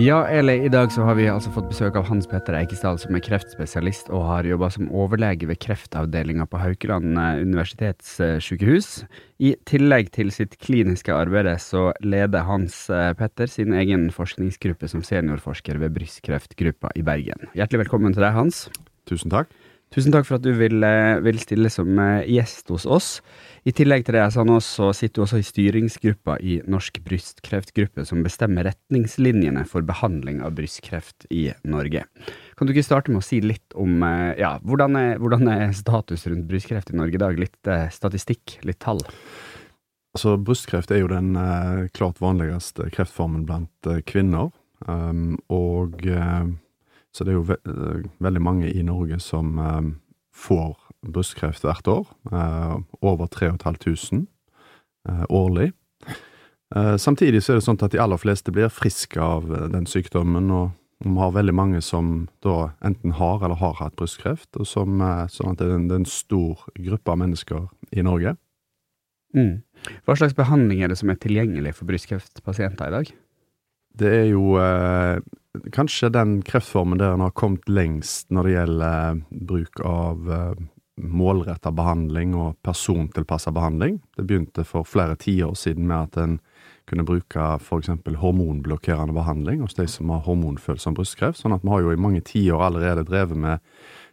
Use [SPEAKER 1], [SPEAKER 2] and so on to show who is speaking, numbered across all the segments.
[SPEAKER 1] Ja, Eli, i dag så har vi altså fått besøk av Hans Petter Eikesdal, som er kreftspesialist og har jobba som overlege ved kreftavdelinga på Haukeland eh, universitetssykehus. I tillegg til sitt kliniske arbeid så leder Hans eh, Petter sin egen forskningsgruppe som seniorforsker ved brystkreftgruppa i Bergen. Hjertelig velkommen til deg, Hans.
[SPEAKER 2] Tusen takk.
[SPEAKER 1] Tusen takk for at du vil, eh, vil stille som gjest hos oss. I tillegg til det jeg sa nå, så sitter også i styringsgruppa i Norsk brystkreftgruppe, som bestemmer retningslinjene for behandling av brystkreft i Norge. Kan du ikke starte med å si litt om eh, ja, hvordan er, hvordan er status rundt brystkreft i Norge i dag? Litt eh, statistikk, litt tall.
[SPEAKER 2] Altså, brystkreft er jo den eh, klart vanligste kreftformen blant eh, kvinner. Um, og eh, så det er jo ve eh, veldig mange i Norge som får brystkreft hvert år. eh, over 3500 eh, årlig. Eh, samtidig så er det sånn at de aller fleste blir friske av den sykdommen, og vi har veldig mange som da enten har eller har hatt brystkreft, og som, sånn at det er en, stor gruppe av mennesker i Norge.
[SPEAKER 1] Mm. Hva slags behandling er det som er tilgjengelig for brystkreftpasienter i dag?
[SPEAKER 2] Det er jo eh, kanskje den kreftformen der en har kommet lengst når det gjelder bruk av eh, målretta behandling og persontilpassa behandling. Det begynte for flere tiår siden med at en kunne bruke f.eks. hormonblokkerende behandling hos de som har hormonfølsom brystkreft. Sånn at vi har jo i mange tiår allerede drevet med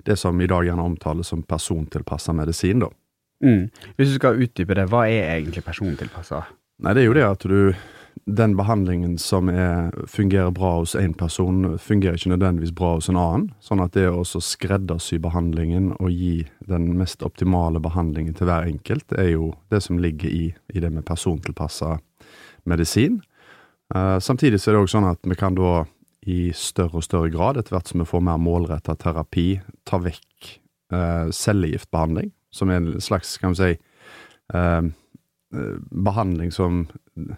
[SPEAKER 2] det som i dag gjerne omtales som persontilpassa medisin, da.
[SPEAKER 1] Mm. Hvis du skal utdype det, hva er egentlig persontilpassa?
[SPEAKER 2] Nei, det er jo det at du Den behandlingen som er, fungerer bra hos én person, fungerer ikke nødvendigvis bra hos en annen. Sånn at det å skreddersy behandlingen og gi den mest optimale behandlingen til hver enkelt, er jo det som ligger i, i det med persontilpassa medisin. Eh, samtidig så er det òg sånn at vi kan da i større og større grad, etter hvert som vi får mer målretta terapi, ta vekk eh, cellegiftbehandling, som er en slags, kan vi si, eh, eh, behandling som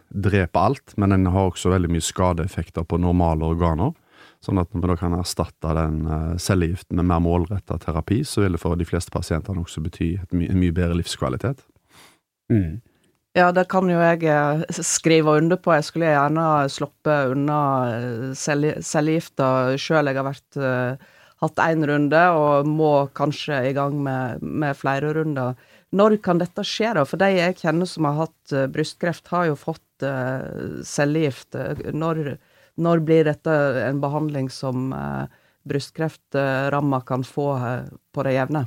[SPEAKER 2] dreper alt, men den har også veldig mye skadeeffekter på normale organer. Sånn at når vi da kan erstatte den eh, cellegiften med mer målretta terapi, så vil det for de fleste pasientene også bety et my en mye bedre livskvalitet.
[SPEAKER 1] Mm.
[SPEAKER 3] Ja, det kan jo jeg eh, skrive under på. Jeg skulle gjerne sluppet unna eh, celle- cellegifta sjøl. Jeg har vært, hatt én runde, og må kanskje i gang med, med flere runder. Når kan dette skje, da? For de jeg kjenner som har hatt eh, brystkreft, har jo fått uh, cellegift. Når, når blir dette en behandling som uh, brystkreftramma kan få eh, på det jevne?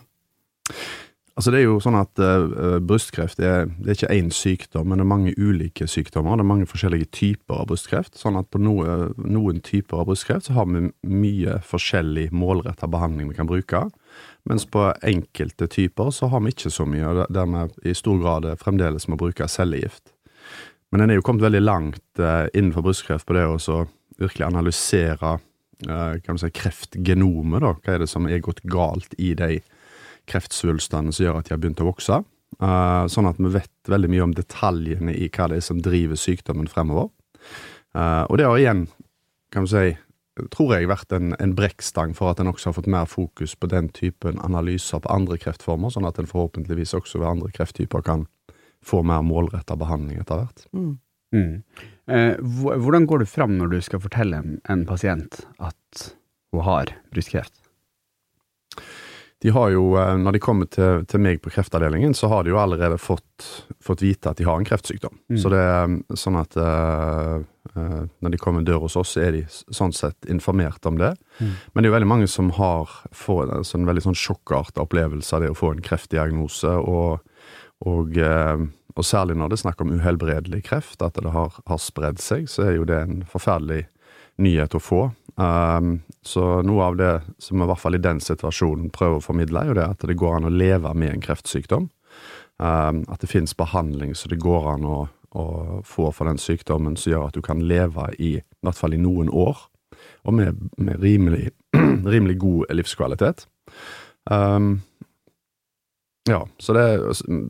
[SPEAKER 2] Altså Det er jo sånn at uh, brystkreft er, det er ikke én sykdom, men det er mange ulike sykdommer. Det er mange forskjellige typer av brystkreft. Sånn at på noe, noen typer av brystkreft så har vi mye forskjellig målretta behandling vi kan bruke. Mens på enkelte typer så har vi ikke så mye, og dermed i stor grad fremdeles må bruke cellegift. Men en er jo kommet veldig langt uh, innenfor brystkreft på det å virkelig analysere uh, kan du si, kreftgenomet. da, Hva er det som er gått galt i de kreftsvulstene som gjør at de har begynt å vokse. Uh, sånn at vi vet veldig mye om detaljene i hva det er som driver sykdommen fremover. Og det har igjen, kan vi si, tror jeg vært en, en brekkstang for at en også har fått mer fokus på den typen analyser på andre kreftformer, sånn at en forhåpentligvis også ved andre krefttyper kan få mer målretta behandling etter hvert.
[SPEAKER 3] Mm.
[SPEAKER 1] Mm. Eh, hvordan går du fram når du skal fortelle en, en pasient at hun har brystkreft?
[SPEAKER 2] De har jo, eh, Når de kommer til, til meg på kreftavdelingen, så har de jo allerede fått, fått vite at de har en kreftsykdom.
[SPEAKER 1] Mm.
[SPEAKER 2] Så det er sånn at uh, uh, når de kommer dør hos oss, så er de sånn sett informert om det.
[SPEAKER 1] Mm.
[SPEAKER 2] Men det er jo veldig mange som har får en sånn veldig sånn sjokkarta opplevelse av det å få en kreftdiagnose, og, og, uh, og særlig når det er snakk om uhelbredelig kreft, at det har, har spredd seg, så er jo det en forferdelig nyhet å få. Um, så noe av det som i hvert fall i den situasjonen prøver å formidle, er jo det at det går an å leve med en kreftsykdom. Um, at det finnes behandling så det går an å, å få for den sykdommen som gjør at du kan leve i, i hvert fall i noen år, og med, med rimelig, rimelig god livskvalitet. Um, ja, så det er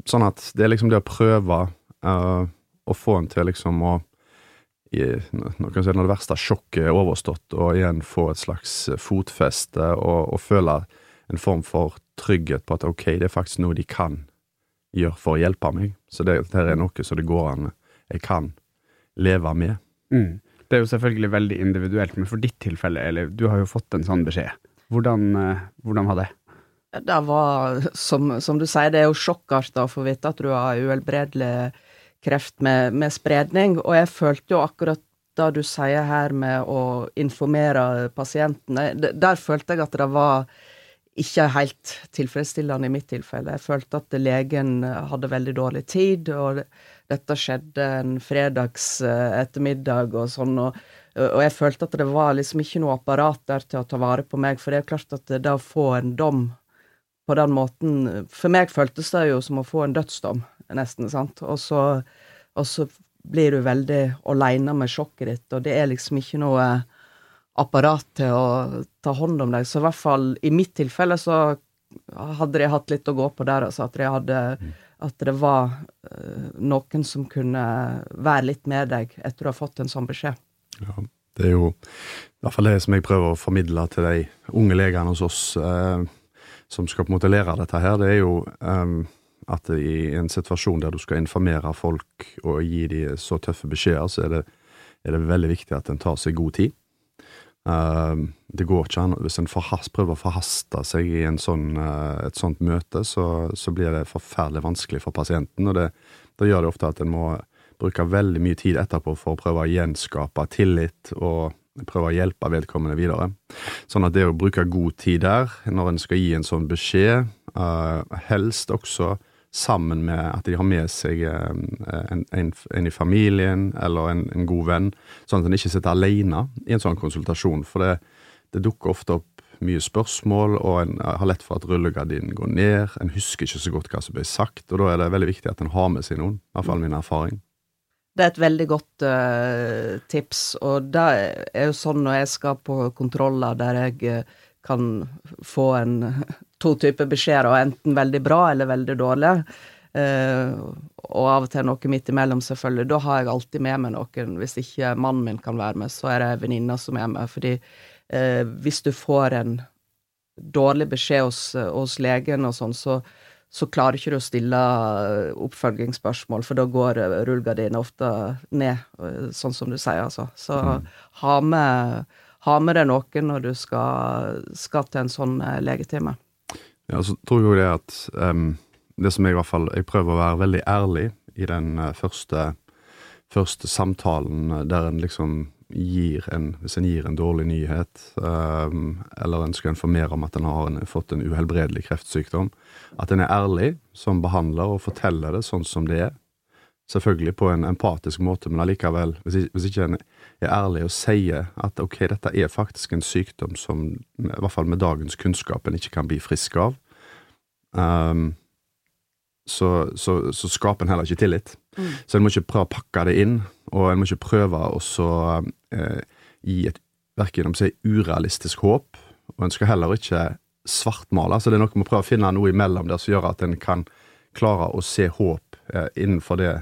[SPEAKER 2] sånn at det er liksom det å prøve uh, å få en til liksom å i, når, si, når det verste sjokket er overstått, og igjen få et slags fotfeste og, og føle en form for trygghet på at ok, det er faktisk noe de kan gjøre for å hjelpe meg. Så det, dette er noe som det går an jeg kan leve med.
[SPEAKER 1] Mm. Det er jo selvfølgelig veldig individuelt, men for ditt tilfelle, eller du har jo fått en sånn beskjed. Hvordan, eh, hvordan var det?
[SPEAKER 3] Det var, som, som, du sier, det er jo sjokkartet å få vite at du har uhelbredelig kreft med, med, spredning, og jeg følte jo akkurat det du sier her med å informere pasientene, der følte jeg at det var ikke helt tilfredsstillende i mitt tilfelle. Jeg følte at legen hadde veldig dårlig tid, og dette skjedde en fredags eh, ettermiddag og sånn. og, og jeg følte at det var liksom ikke noe apparat der til å ta vare på meg, for det er klart at det å få en dom på den måten For meg føltes det jo som å få en dødsdom, nesten, sant. Og så, og så blir du veldig aleine med sjokket ditt, og det er liksom ikke noe apparat til å ta hånd om deg. Så i hvert fall i mitt tilfelle så hadde de hatt litt å gå på der, altså at de hadde At det var uh, noen som kunne være litt med deg etter du har fått en sånn beskjed.
[SPEAKER 2] Ja, det er jo i hvert fall det som jeg prøver å formidle til de unge legene hos oss uh, som skal på en måte lære dette her. Det er jo um, at i en situasjon der du skal informere folk og gi dem så tøffe beskjeder, så er det, er det veldig viktig at en tar seg god tid. Uh, det går ikke an Hvis en prøver å forhaste seg i sånn, uh, et sånt møte, så, så, blir det forferdelig vanskelig for pasienten. og det, det gjør det ofte at en må bruke veldig mye tid etterpå for å prøve å gjenskape tillit og prøve å hjelpe vedkommende videre. Sånn at det å bruke god tid der, når en skal gi en sånn beskjed, uh, helst også sammen med at de har med seg eh, en, en, en i familien eller en, en, god venn, sånn at en ikke sitter alene i en sånn konsultasjon. For det, det dukker ofte opp mye spørsmål, og en har lett for at rullegardinen går ned. En husker ikke så godt hva som ble sagt, og da er det veldig viktig at en har med seg noen. I hvert fall min erfaring.
[SPEAKER 3] Det er et veldig godt uh, tips, og det er jo sånn når jeg skal på kontroller der jeg kan få en to typer beskjeder, og enten veldig bra eller veldig dårlig. Uh, og av og til noe midt imellom, selvfølgelig. Da har jeg alltid med meg noen. Hvis ikke mannen min kan være med, så er det venninna som er med. Fordi uh, hvis du får en dårlig beskjed hos, hos legen og sånn, så, så klarer ikke du å stille oppfølgingsspørsmål, for da går rullegardinen ofte ned, sånn som du sier, altså. Så mm. ha med ha med deg noen når du skal, skal til en sånn eh, legetime.
[SPEAKER 2] Ja, så tror jo det at um, det som jeg i hvert fall Jeg prøver å være veldig ærlig i den uh, første, første, samtalen uh, der en liksom gir en Hvis en gir en dårlig nyhet, um, eller en skal informere om at en har en, fått en uhelbredelig kreftsykdom, at en er ærlig som behandler og forteller det sånn som det er. Selvfølgelig på en empatisk måte, men allikevel, hvis, hvis ikke en er ærlig og sier at ok, dette er faktisk en sykdom som, i hvert fall med dagens kunnskap, en ikke kan bli frisk av, um, så, så, så, skaper en heller ikke tillit. Mm. Så en må ikke prøve å pakke det inn, og en må ikke prøve å eh, gi et verken om seg urealistisk håp, og en skal heller ikke svartmale. Så det er noe med å prøve å finne noe imellom der som gjør at en kan klare å se håp eh, innenfor det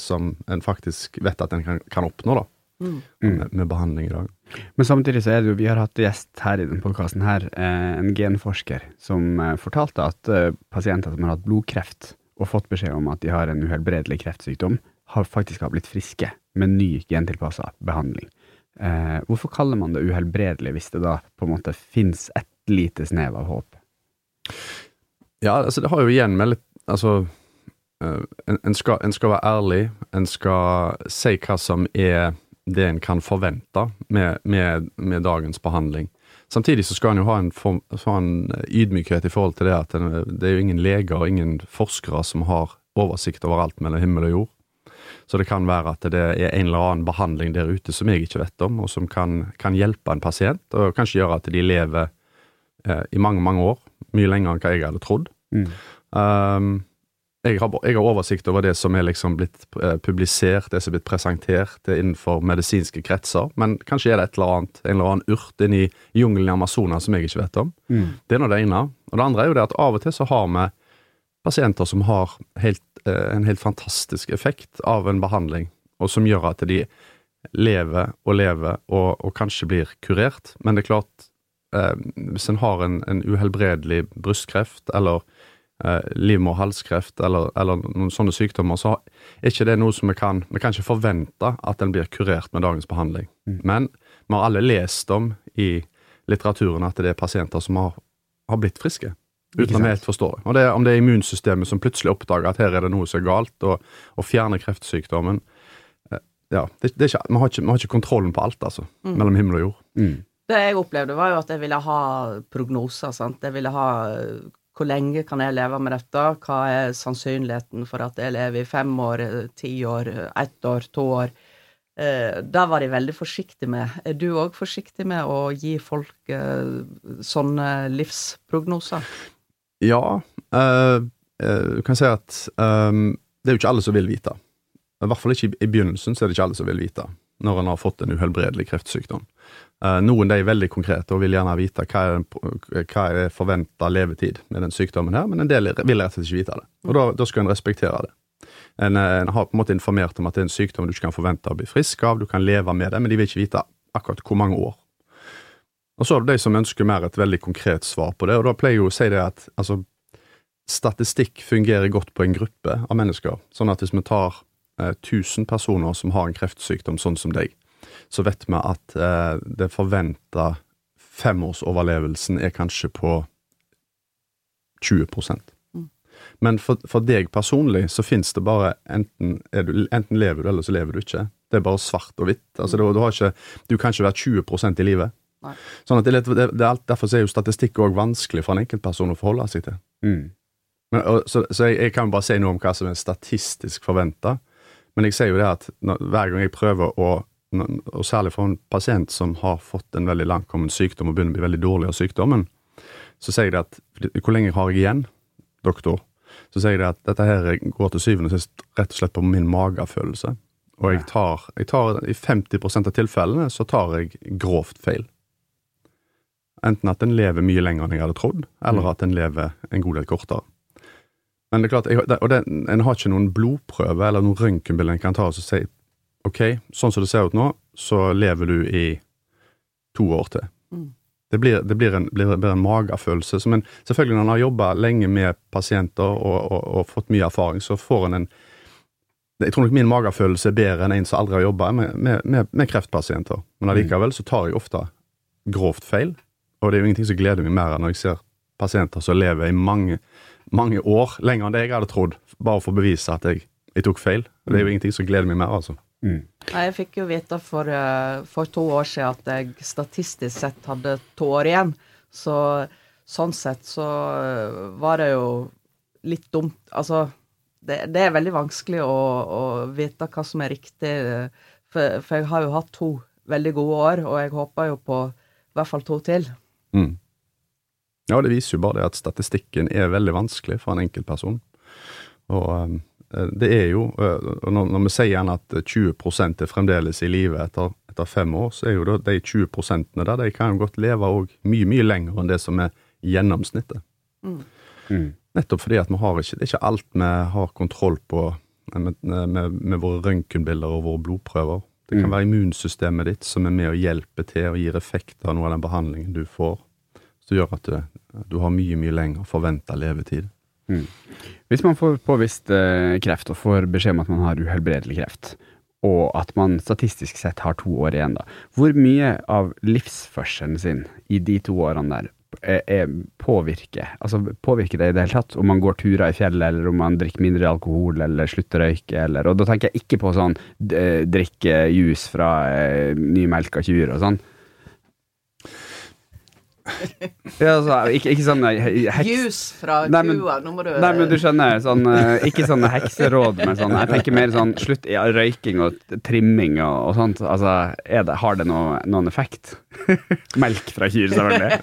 [SPEAKER 2] som en faktisk vet at en kan, kan oppnå. da mm. med, med, behandling i dag.
[SPEAKER 1] Men samtidig så er det jo, vi har hatt gjest her i denne podkasten her, eh, en genforsker, som eh, fortalte at eh, pasienter som har hatt blodkreft og fått beskjed om at de har en uhelbredelig kreftsykdom, har faktisk har blitt friske med ny gentilpassa behandling. Eh, hvorfor kaller man det uhelbredelig hvis det da på en måte fins et lite snev av håp?
[SPEAKER 2] Ja, altså det har jo igjen med litt Altså en, en, skal, en, skal, være ærlig, en skal si hva som er det en kan forvente med, med, med, dagens behandling. Samtidig så skal en jo ha en, form, ha en, ydmykhet i forhold til det at en, det er jo ingen leger og ingen forskere som har oversikt over alt mellom himmel og jord. Så det kan være at det er en eller annen behandling der ute som jeg ikke vet om, og som kan, kan hjelpe en pasient, og kanskje gjøre at de lever eh, i mange, mange år. Mye lenger enn hva jeg hadde trodd. Mm. Um, jeg har, jeg har, oversikt over det som er liksom blitt eh, publisert, det som er blitt presentert innenfor medisinske kretser, men kanskje er det et eller annet, en eller annen urt inni jungelen i Amazonas som jeg ikke vet om. Mm. Det er nå det ene. Og det andre er jo det at av og til så har vi pasienter som har helt, eh, en helt fantastisk effekt av en behandling, og som gjør at de lever og lever og, og kanskje blir kurert. Men det er klart, eh, hvis en har en, en uhelbredelig brystkreft eller eh, livmorhalskreft eller, eller, noen sånne sykdommer, så er ikke det noe som vi kan Vi kan ikke forvente at den blir kurert med dagens behandling. Mm. Men vi har alle lest om i litteraturen at det er pasienter som har, har blitt friske. Uten at vi helt forstår det. Og det, Om det er immunsystemet som plutselig oppdager at her er det noe som er galt, og, og fjerner kreftsykdommen eh, ja, det, det ikke, vi, har ikke, vi, har ikke, kontrollen på alt, altså. Mm. Mellom himmel og jord. Mm.
[SPEAKER 3] Det jeg opplevde, var jo at jeg ville ha prognoser. sant? Jeg ville ha hvor lenge kan jeg leve med dette? Hva er sannsynligheten for at jeg lever i fem år, ti år, ett år, to år? Eh, da var de veldig forsiktige med. Er du òg forsiktig med å gi folk eh, sånne livsprognoser?
[SPEAKER 2] Ja. Uh, uh, du kan si at det er jo ikke alle som vil vite. I hvert fall ikke i begynnelsen så er det ikke alle som vil vite når en har fått en uhelbredelig kreftsykdom. Uh, noen de er veldig konkrete og vil gjerne vite hva er, hva er forventa levetid med den sykdommen her, men en del vil rett og slett ikke vite det. Og da, da skal en respektere det. En, en, har på en måte informert om at det er en sykdom du ikke kan forvente å bli frisk av, du kan leve med det, men de vil ikke vite akkurat hvor mange år. Og så er det de som ønsker mer et veldig konkret svar på det, og da pleier jeg å si det at altså, statistikk fungerer godt på en gruppe av mennesker. Sånn at hvis vi tar eh, 1000 personer som har en kreftsykdom sånn som deg, så vet vi at eh, det forventa femårsoverlevelsen er kanskje på 20 mm. Men for, for, deg personlig så finnes det bare enten, du, enten lever du, eller så lever du ikke. Det er bare svart og hvitt. Altså, du, du, ikke, du kan ikke være 20% i livet. Nei. Sånn at det, det, det, Derfor er jo statistikk òg vanskelig for en enkeltperson å forholde seg til. Mm. Men, og, så, så jeg, jeg, kan bare si noe om hva som er statistisk forventa, men jeg ser jo det at når, hver gang jeg prøver å og særlig for en pasient som har fått en veldig langkommen sykdom og begynner å bli veldig dårlig av sykdommen, så sier jeg det at hvor lenge har jeg igjen, doktor? Så sier jeg det at dette her går til syvende og sist rett og slett på min magefølelse. Og jeg tar, jeg tar i 50% av tilfellene så tar jeg grovt feil. Enten at en lever mye lenger enn jeg hadde trodd, eller mm. at en lever en god del kortere. Men det er klart, jeg, og det, en har ikke noen blodprøve eller noen røntgenbilde en kan ta og si ok, sånn som det ser ut nå, så lever du i to år til. Mm. Det, blir, det blir, en, blir, blir en magefølelse. Men selvfølgelig, når en har jobba lenge med pasienter og, og, og, fått mye erfaring, så får en en Jeg tror nok min magefølelse er bedre enn en som aldri har jobba med, med, med, med, kreftpasienter. Men allikevel så tar jeg ofte grovt feil. Og det er jo ingenting som gleder meg mer enn når jeg ser pasienter som lever i mange, mange år, lenger enn det jeg hadde trodd, bare for å bevise at jeg, jeg tok feil. Det er jo mm. ingenting som gleder meg mer, altså. Mm.
[SPEAKER 3] Jeg fikk jo vite for, eh, for, to år siden at jeg statistisk sett hadde to år igjen. Så sånn sett så eh, var det jo litt dumt. Altså, det, det er veldig vanskelig å, å, vite hva som er riktig. For, for jeg har jo hatt to veldig gode år, og jeg håper jo på i hvert fall to til. Mm.
[SPEAKER 2] Ja, det viser jo bare det at statistikken er veldig vanskelig for en enkeltperson. Og um, det er jo, uh, når, vi sier gjerne at 20 er fremdeles i live etter, etter, fem år, så er jo de 20% der de kan jo godt leve òg mye, mye lenger enn det som er gjennomsnittet. Mm. Mm. Nettopp fordi at vi har ikke, det er ikke alt vi har kontroll på med, med, med våre røntgenbilder og våre blodprøver. Det kan mm. være immunsystemet ditt som er med og hjelper til og gir effekt av noe av den behandlingen du får, som gjør at du, du har mye, mye lenger forventa levetid. Mm.
[SPEAKER 1] Hvis man får påvist eh, kreft og får beskjed om at man har uhelbredelig kreft, og at man statistisk sett har to år igjen, da, hvor mye av livsførselen sin i de to årene der er, er påvirker? Altså, påvirker det i det hele tatt om man går turer i fjellet, eller om man drikker mindre alkohol, eller slutter å røyke, eller Og da tenker jeg ikke på sånn drikke juice fra eh, nymelka kyr og sånn. Ja, altså, ikke, ikke sånn
[SPEAKER 3] heks... Jus fra nei, men, kua, nå må du
[SPEAKER 1] Nei, men du skjønner, sånn, eh, ikke sånne hekseråd, men sånn Jeg tenker mer sånn slutt ja, røyking og trimming og, og sånt. Altså, det, har det noe, noen effekt? Melk fra kyr, selvfølgelig.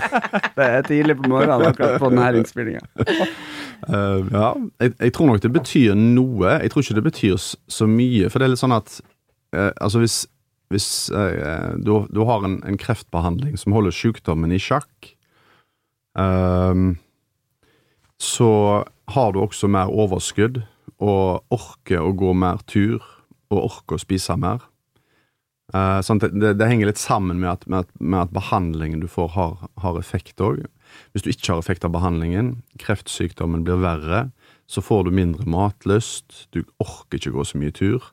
[SPEAKER 1] det er tidlig på morgenen akkurat på denne innspillinga.
[SPEAKER 2] Uh, ja, jeg, jeg, tror nok det betyr noe. Jeg tror ikke det betyr så mye. For det er litt sånn at uh, altså hvis hvis eh, du, du, har en, en, kreftbehandling som holder sykdommen i sjakk, um, så har du også mer overskudd og orker å gå mer tur og orker å spise mer. Eh, sånn det, det henger litt sammen med at, med at, med at behandlingen du får, har, har effekt òg. Hvis du ikke har effekt av behandlingen, kreftsykdommen blir verre, så får du mindre matlyst, du orker ikke gå så mye tur.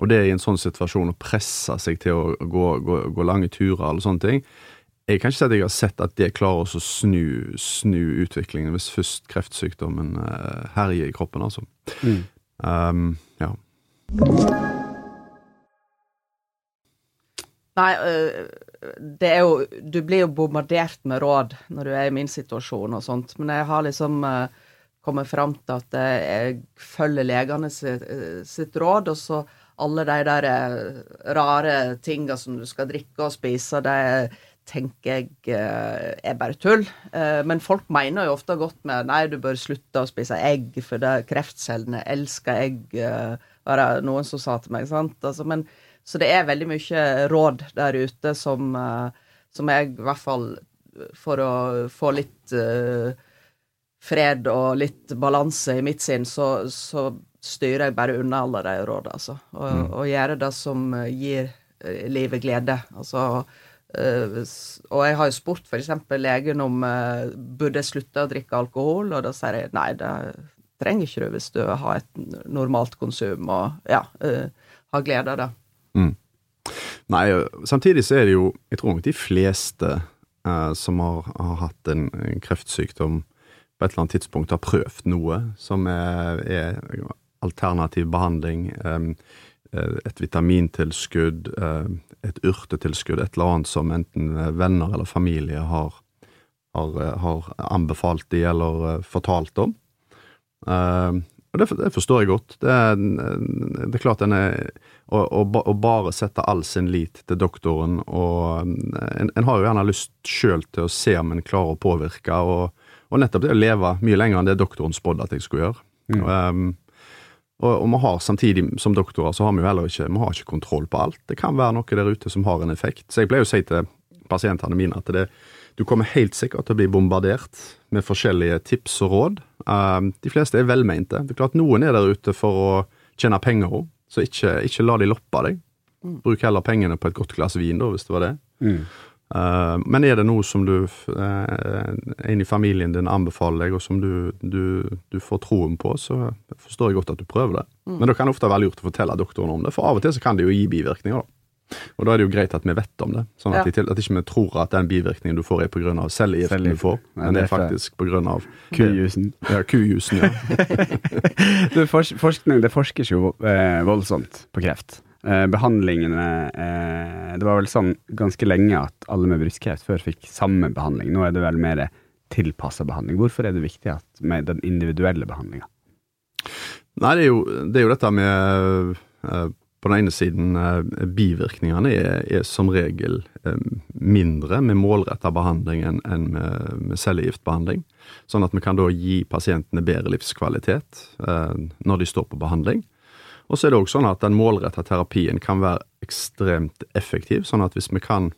[SPEAKER 2] Og det i en sånn situasjon å presse seg til å gå, gå, gå lange turer eller sånne ting. Jeg kan ikke si at jeg har sett at det klarer å snu, snu utviklingen hvis først kreftsykdommen eh, herjer i kroppen, altså.
[SPEAKER 1] Mm.
[SPEAKER 2] Um, ja.
[SPEAKER 3] Nei, øh, det er jo Du blir jo bombardert med råd når du er i min situasjon og sånt, men jeg har liksom øh, kommet fram til at jeg følger legene sitt, sitt råd, og så alle de der øh, rare tinga som du skal drikke og spise, det tenker jeg er bare tull. Men folk mener jo ofte godt med nei, du bør slutte å spise egg, for det kreftcellene elsker egg, var det noen som sa til meg. sant? Altså, men så det er veldig mye råd der ute som, som jeg i hvert fall For å få litt fred og litt balanse i mitt sinn, så, så styrer jeg bare unna alle de rådene, altså. Og, mm. og gjør det som gir livet glede. Altså uh, Og jeg har jo spurt f.eks. legen om uh, burde jeg slutte å drikke alkohol, og da sier jeg nei, det trenger ikke du hvis du har et normalt konsum og ja, har glede av det.
[SPEAKER 2] Mm. Nei, samtidig så er det jo Jeg tror nok de fleste uh, som har, har, hatt en, en, kreftsykdom på et eller annet tidspunkt har prøvd noe som er, er alternativ behandling. Eh, et vitamintilskudd, eh, et urtetilskudd, et eller annet som enten venner eller familie har, har, har anbefalt de eller eh, fortalt om. Og det, det, forstår jeg godt. Det det er klart en er å, å, å, bare sette all sin lit til doktoren, og en, en har jo gjerne lyst sjøl til å se om en klarer å påvirke, og, og nettopp det å leve mye lenger enn det doktoren spådde at jeg skulle gjøre. Mm. Um, og, vi har samtidig, som doktorer, så har vi jo heller ikke, vi har ikke kontroll på alt. Det kan være noe der ute som har en effekt. Så jeg pleier å si til pasientene mine at det, du kommer helt sikkert til å bli bombardert med forskjellige tips og råd. Um, de fleste er velmente. Det er klart Noen er der ute for å tjene penger òg, så ikke, ikke, la de loppe deg. Mm. Bruk heller pengene på et godt glass vin, da, hvis det var det. Mm. Uh, men er det noe som du, uh, en i familien din anbefaler deg, og som du, du, du, får troen på, så forstår jeg godt at du prøver det. Mm. Men da kan det ofte være lurt å fortelle doktoren om det, for av og til så kan det jo gi bivirkninger. da. Og da er det jo greit at vi vet om det, sånn at, ja. at ikke vi tror at den bivirkningen du får er pga. cellegiften du får, men det er faktisk pga.
[SPEAKER 1] Kujusen.
[SPEAKER 2] Ja, kujusen, ja.
[SPEAKER 1] det, forskning, det forskes jo eh, voldsomt på kreft. Eh, behandlingene eh, Det var vel sånn ganske lenge at alle med brystkreft før fikk samme behandling. Nå er det vel mer tilpassa behandling. Hvorfor er det viktig at, med den individuelle behandlinga?
[SPEAKER 2] Nei, det er, jo, det er jo dette med eh, på den ene siden eh, bivirkningene er, er, som regel mindre med målretta behandling enn med, med cellegiftbehandling. Sånn at vi kan da gi pasientene bedre livskvalitet når de står på behandling. Og så er det også sånn at den målretta terapien kan være ekstremt effektiv. Sånn at hvis vi kan,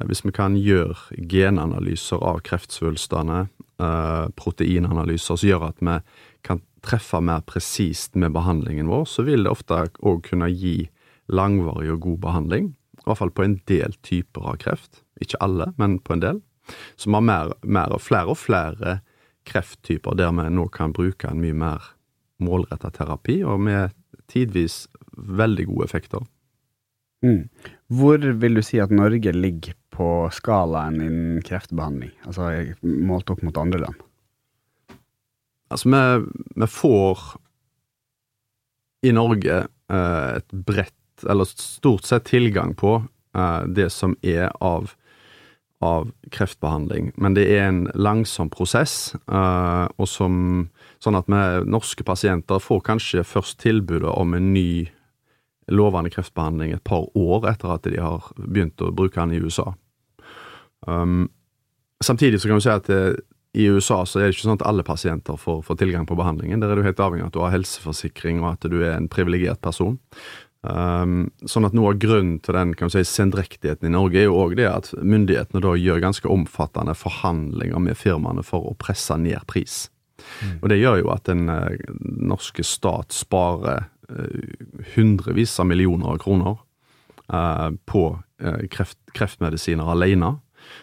[SPEAKER 2] hvis vi kan gjøre genanalyser av kreftsvulstene, proteinanalyser som gjør at vi kan treffe mer presist med behandlingen vår, så vil det ofte òg kunne gi langvarig og god behandling. I hvert fall på en del typer av kreft. Ikke alle, men på en del. Som har mer, mer flere og flere krefttyper der vi nå kan bruke en mye mer målretta terapi, og med tidvis veldig gode effekter.
[SPEAKER 1] Mm. Hvor vil du si at Norge ligger på skalaen innen kreftbehandling, altså målt opp mot andre land?
[SPEAKER 2] Altså, vi, vi får i Norge eh, et bredt, eller stort sett tilgang på eh, det som er av, av, kreftbehandling. Men det er en langsom prosess, eh, og som, sånn at vi norske pasienter får kanskje først tilbudet om en ny lovende kreftbehandling et par år etter at de har begynt å bruke den i USA. Um, samtidig så kan vi si at det, i USA så er det ikke sånn at alle pasienter får, får, tilgang på behandlingen. Der er du helt avhengig av at du har helseforsikring og at du er en privilegert person. Um, sånn at Noe av grunnen til den kan si, sendrektigheten i Norge er jo òg det at myndighetene da gjør ganske omfattende forhandlinger med firmaene for å presse ned pris. Og det gjør jo at den eh, norske stat sparer eh, hundrevis av millioner av kroner eh, på kreft, kreftmedisiner alene.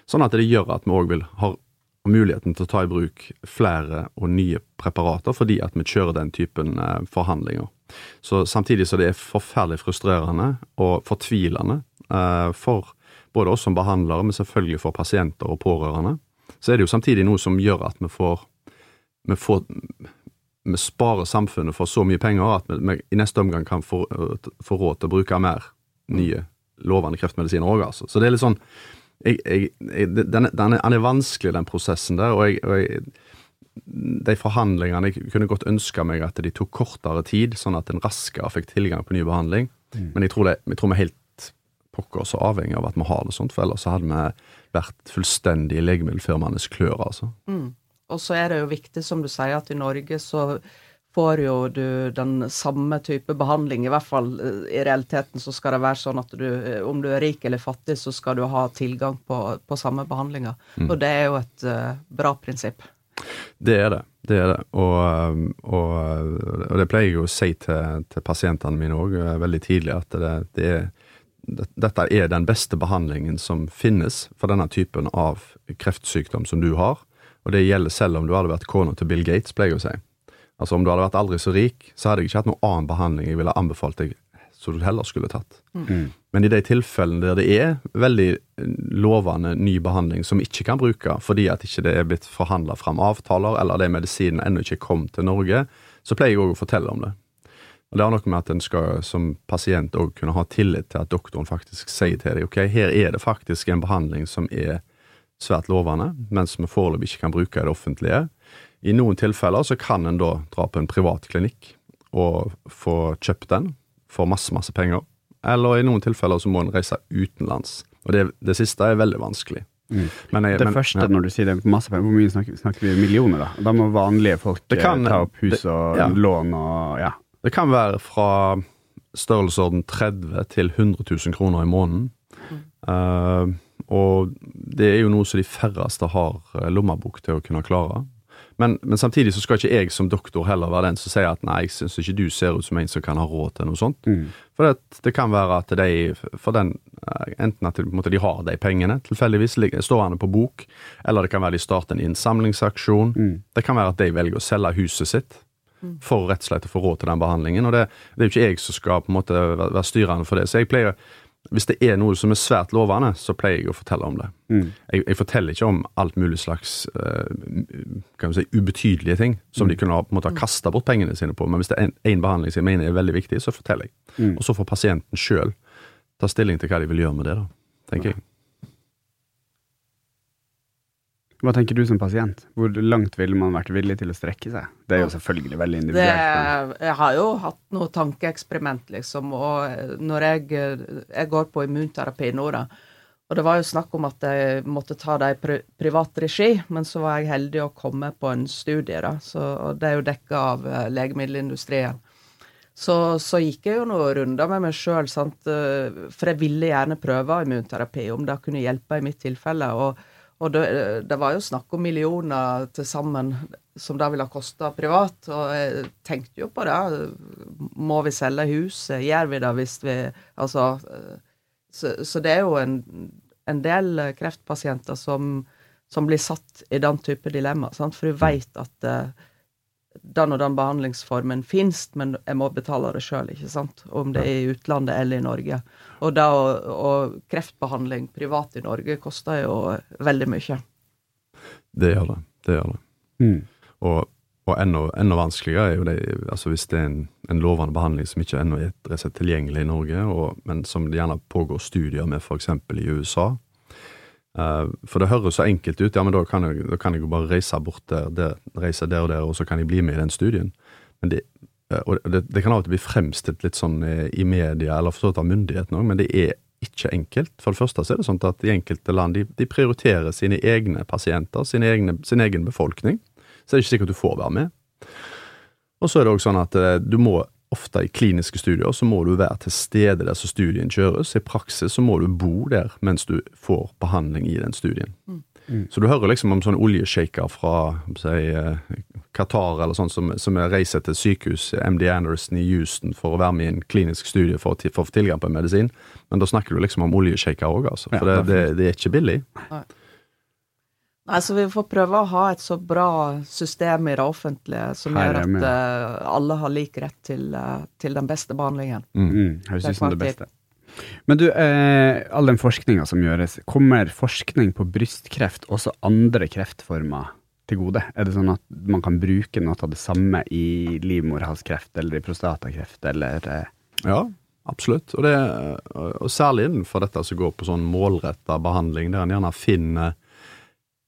[SPEAKER 2] Sånn at det gjør at vi òg vil ha muligheten til å ta i bruk flere og nye preparater, fordi at vi kjører den typen forhandlinger. Så Samtidig så det er forferdelig frustrerende og fortvilende for både oss som behandlere, men selvfølgelig for pasienter og pårørende, så er det jo samtidig noe som gjør at vi får vi, får, vi sparer samfunnet for så mye penger at vi, vi i neste omgang kan få, få, råd til å bruke mer nye lovende kreftmedisiner òg, altså. Så det er litt sånn jeg, jeg, jeg, den, den, er, den, er, vanskelig, den prosessen der. og, og de forhandlingene Jeg kunne godt ønska meg at de tok kortere tid, sånn at en raskere fikk tilgang på ny behandling. Mm. Men jeg tror, det, jeg tror vi er helt pokker så avhengig av at vi har det sånt, for ellers så hadde vi vært fullstendig legemiddelfirmaenes klør, altså.
[SPEAKER 3] Mm. Og så er det jo viktig, som du sier, at i Norge så får jo du den samme type behandling. I hvert fall eh, i realiteten så skal det være sånn at du, eh, om du er rik eller fattig, så skal du ha tilgang på, på samme behandlinger. Mm. Og det er jo et uh, bra prinsipp.
[SPEAKER 2] Det er det. Det er det. Og, og, og det pleier jeg å si til, til pasientene mine òg veldig tidlig, at det, det er, dette er den beste behandlingen som finnes for denne typen av kreftsykdom som du har. Og det gjelder selv om du hadde vært kona til Bill Gates, pleier jeg å si. Altså Om du hadde vært aldri så rik, så hadde jeg ikke hatt noen annen behandling jeg ville anbefalt deg som du heller skulle tatt. Mm. Men i de tilfellene der det er veldig lovende ny behandling som vi ikke kan bruke fordi at ikke det er blitt forhandla fram avtaler, eller de medisinene ennå ikke kom til Norge, så pleier jeg òg å fortelle om det. Og Det har noe med at en skal som pasient òg kunne ha tillit til at doktoren faktisk sier til deg ok, her er det faktisk en behandling som er svært lovende, mens vi foreløpig ikke kan bruke i det offentlige. I noen tilfeller så kan en da dra på en privat klinikk og få kjøpt den for masse, masse penger. Eller i noen tilfeller så må en reise utenlands. Og det, det siste er veldig vanskelig.
[SPEAKER 1] Mm. Jeg, det men, første, ja. når du sier det masse penger, hvor mye snakker, snakker, vi? Millioner, da? Da må vanlige folk kan, ta opp hus og det, ja. lån og ja.
[SPEAKER 2] Det kan være fra størrelsesorden 30 til 100 000 kroner i måneden. Mm. Uh, og det er jo noe som de færreste har eh, lommebok til å kunne klare. Men, men, samtidig så skal ikke jeg som doktor heller være den som sier at nei, jeg syns ikke du ser ut som en som kan ha råd til noe sånt. Mm. For det, det, kan være at de for den, eh, enten at de, de har de pengene tilfeldigvis stående på bok, eller det kan være de starter en innsamlingsaksjon. Mm. Det kan være at de velger å selge huset sitt mm. for rett og slett å få råd til den behandlingen. Og det, det er jo ikke jeg som skal på en måte være styrende for det. Så jeg pleier hvis det er noe som er svært lovende, så pleier jeg å fortelle om det. Mm. Jeg, jeg, forteller ikke om alt mulig slags uh, kan vi si, ubetydelige ting som mm. de kunne ha, på ha kasta bort pengene sine på. Men hvis det er en behandling som jeg mener er veldig viktig, så forteller jeg. Mm. Og så får pasienten sjøl ta stilling til hva de vil gjøre med det, da, tenker ja. jeg.
[SPEAKER 1] Hva tenker du som pasient? Hvor langt ville man vært villig til å strekke seg? Det er jo selvfølgelig veldig individuelt.
[SPEAKER 3] Det, jeg har jo hatt noe tankeeksperiment, liksom. Og når jeg, jeg går på immunterapi nå, da. Og det var jo snakk om at jeg måtte ta det i privat regi, men så var jeg heldig å komme på en studie, da. Så, og det er jo dekka av eh, legemiddelindustrien. Så, så, gikk jeg jo noen runder med meg sjøl, for jeg ville gjerne prøve immunterapi, om det kunne hjelpe i mitt tilfelle. og og det, det, var jo snakk om millioner til sammen som det ville kosta privat. Og jeg tenkte jo på det. Må vi selge huset? Gjør vi det hvis vi Altså Så, så det er jo en, en del kreftpasienter som, som, blir satt i den type dilemma. Sant? For du veit at den og den behandlingsformen fins, men jeg må betale det sjøl, ikke sant. Om det er i utlandet eller i Norge. Og, da, og kreftbehandling privat i Norge koster jo veldig mye.
[SPEAKER 2] Det gjør det. Det gjør det. Mm. Og, og enda, enda, vanskeligere er jo det altså hvis det er en, en lovende behandling som ikke ennå er tilgjengelig i Norge, og, men som det gjerne pågår studier med f.eks. i USA. Uh, for det høres så enkelt ut. Ja, men da kan jeg, jo bare reise bort der, der, reise der og der, og så kan jeg bli med i den studien. Men det, Eh, og det, det, kan av og til bli fremstilt litt sånn eh, i media, eller forstått av myndighetene òg, men det er ikke enkelt. For det første så er det sånn at de enkelte land de, de prioriterer sine egne pasienter, sin, egne, sin egen befolkning. Så det er ikke sikkert du får være med. Og så er det òg sånn at eh, du må ofte i kliniske studier så må du være til stede der så studien kjøres. I praksis så må du bo der mens du får behandling i den studien. Mm. Mm. Så du hører liksom om sånne oljeshaker fra si, Qatar eller sånn som, som reiser til sykehus, MD Anderson i Houston, for å være med i en klinisk studie for å få tilgang på en medisin. Men da snakker du liksom om oljeshaker òg, altså. For
[SPEAKER 1] Ja,
[SPEAKER 2] det, det, det er ikke billig.
[SPEAKER 3] Nei, så vi får prøve å ha et så bra system i det offentlige som gjør
[SPEAKER 1] er
[SPEAKER 3] at eh, alle har lik rett til, uh, til den beste behandlingen.
[SPEAKER 1] Mm, høres ut som det beste. Men du, eh, all den forskninga som gjøres, kommer forskning på brystkreft også andre kreftformer til gode? Er det sånn at man kan bruke noe av det samme i livmorhalskreft eller i prostatakreft eller eh,
[SPEAKER 2] Ja, absolutt. Og, det, og særlig innenfor dette som går på sånn målretta behandling, der en gjerne finner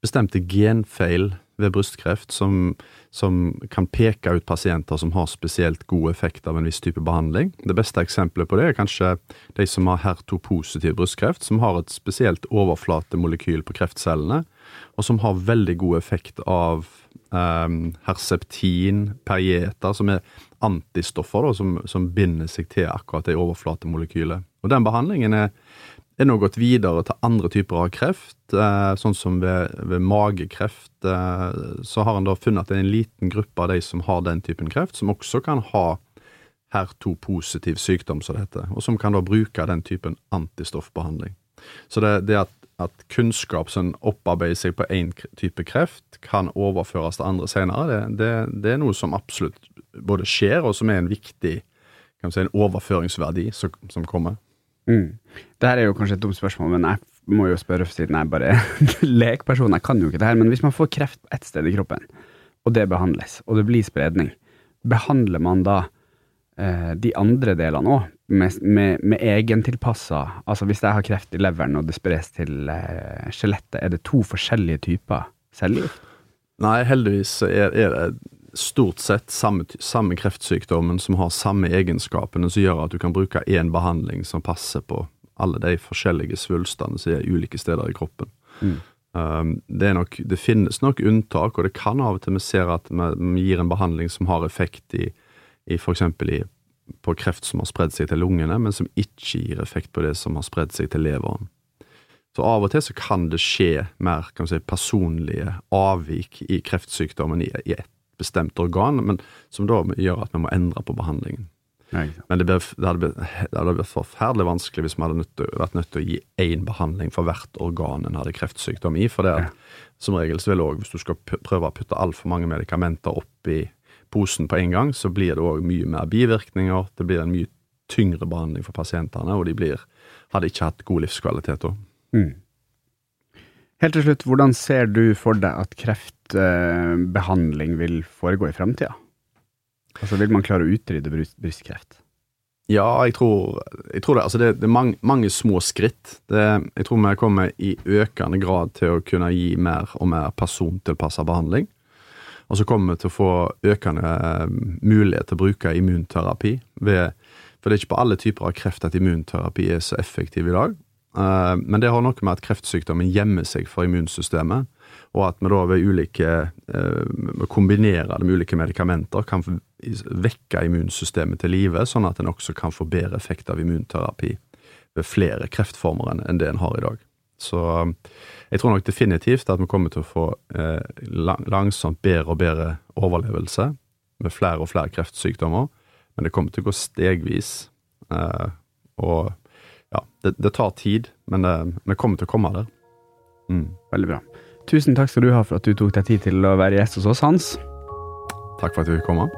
[SPEAKER 2] bestemte genfeil ved brystkreft som, som kan peke ut pasienter som har spesielt god effekt av en viss type behandling. Det beste eksempelet på det er kanskje de som har HER2-positiv brystkreft, som har et spesielt overflatemolekyl på kreftcellene, og som har veldig god effekt av um, Herceptin, perieter, som er antistoffer da, som, som binder seg til akkurat det overflatemolekylet. Og den behandlingen er, er nå gått videre til andre typer av kreft, eh, sånn som ved, ved magekreft. Eh, så har en da funnet at det er en liten gruppe av de som har den typen kreft, som også kan ha HER2-positiv sykdom, som det heter, og som kan da bruke den typen antistoffbehandling. Så det, det at, at kunnskap som opparbeider seg på én type kreft, kan overføres til andre senere, det, det, det er noe som absolutt både skjer, og som er en viktig kan si, en overføringsverdi som, som kommer.
[SPEAKER 1] Mm. Det her er jo kanskje et dumt spørsmål, men jeg må jo spørre siden jeg bare er lekperson. Jeg kan jo ikke det her, men hvis man får kreft på ett sted i kroppen, og det behandles, og det blir spredning, behandler man da eh, de andre delene òg med, med, med egentilpassa Altså hvis jeg har kreft i leveren og det spres til eh, er det to forskjellige typer cellegift?
[SPEAKER 2] Nei, heldigvis er, er det stort sett samme, samme kreftsykdommen som har samme egenskapene som gjør at du kan bruke én behandling som passer på alle de forskjellige svulstene som er ulike steder i kroppen.
[SPEAKER 1] Mm.
[SPEAKER 2] Um, det, nok, det finnes nok unntak, og det kan av og til vi ser at vi, gir en behandling som har effekt i, i f.eks. på kreft som har spredd seg til lungene, men som ikke gir effekt på det som har spredd seg til leveren. Så av og til så kan det skje mer kan si, personlige avvik i kreftsykdommen i, i et bestemt organ, men som da gjør at vi må endre på behandlingen.
[SPEAKER 1] Nei.
[SPEAKER 2] Men det, ble, det, hadde blitt, det hadde blitt forferdelig vanskelig hvis vi hadde nødt til, vært nødt til å gi én behandling for hvert organ en hadde kreftsykdom i. For det at, som regel så vil også, hvis du skal prøve å putte altfor mange medikamenter opp i posen på en gang, så blir det òg mye mer bivirkninger. Det blir en mye tyngre behandling for pasientene, og de blir, hadde ikke hatt god livskvalitet da.
[SPEAKER 1] Mm. Helt til slutt, hvordan ser du for deg at kreftbehandling vil foregå i framtida? Altså, vil man klare å utrydde bryst, brystkreft?
[SPEAKER 2] Ja, jeg tror, jeg tror det. Altså det, det er mange, mange små skritt. Det, jeg tror vi kommer i økende grad til å kunne gi mer og mer persontilpassa behandling. Og så kommer vi til å få økende eh, mulighet til å bruke immunterapi. Ved, for det er ikke på alle typer av kreft at immunterapi er så effektiv i dag. Eh, men det har noe med at kreftsykdommen gjemmer seg for immunsystemet, og at vi da ved ulike eh, kombinere det med ulike medikamenter kan vekke immunsystemet til live, sånn at en også kan få bedre effekt av immunterapi ved flere kreftformer enn det en har i dag. Så jeg tror nok definitivt at vi kommer til å få eh, langsomt bedre og bedre overlevelse med flere og flere kreftsykdommer, men det kommer til å gå stegvis. Eh, og ja, det, det tar tid, men vi kommer til å komme der. Mm.
[SPEAKER 1] Veldig bra. Tusen takk skal du ha for at du tok deg tid til å være gjest hos oss, Hans.
[SPEAKER 2] Takk for at du fikk komme.